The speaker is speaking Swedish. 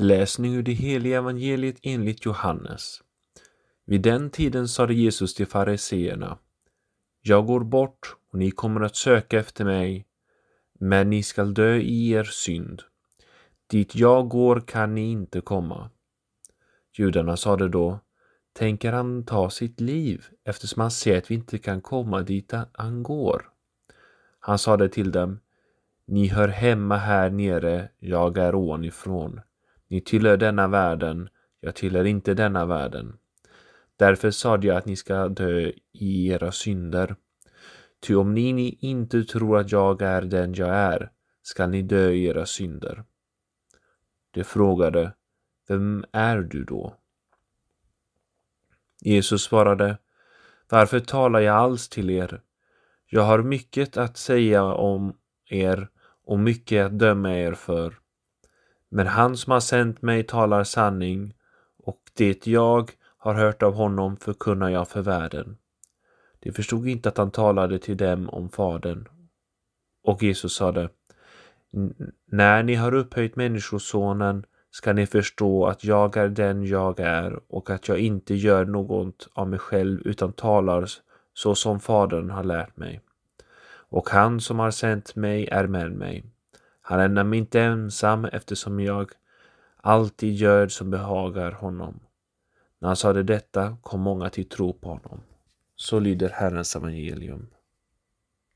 Läsning ur det heliga evangeliet enligt Johannes. Vid den tiden sade Jesus till fariseerna Jag går bort och ni kommer att söka efter mig, men ni skall dö i er synd. Dit jag går kan ni inte komma. Judarna sade då Tänker han ta sitt liv eftersom han ser att vi inte kan komma dit han går? Han sade till dem Ni hör hemma här nere, jag är ovanifrån. Ni tillhör denna världen, jag tillhör inte denna världen. Därför sade jag att ni ska dö i era synder. Ty om ni inte tror att jag är den jag är, skall ni dö i era synder. De frågade, Vem är du då? Jesus svarade, Varför talar jag alls till er? Jag har mycket att säga om er och mycket att döma er för. Men han som har sänt mig talar sanning och det jag har hört av honom förkunnar jag för världen. De förstod inte att han talade till dem om Fadern. Och Jesus sade, när ni har upphöjt Människosonen ska ni förstå att jag är den jag är och att jag inte gör något av mig själv utan talar så som Fadern har lärt mig. Och han som har sänt mig är med mig. Han lämnar mig inte ensam eftersom jag alltid gör som behagar honom. När han sade detta kom många till tro på honom. Så lyder Herrens evangelium.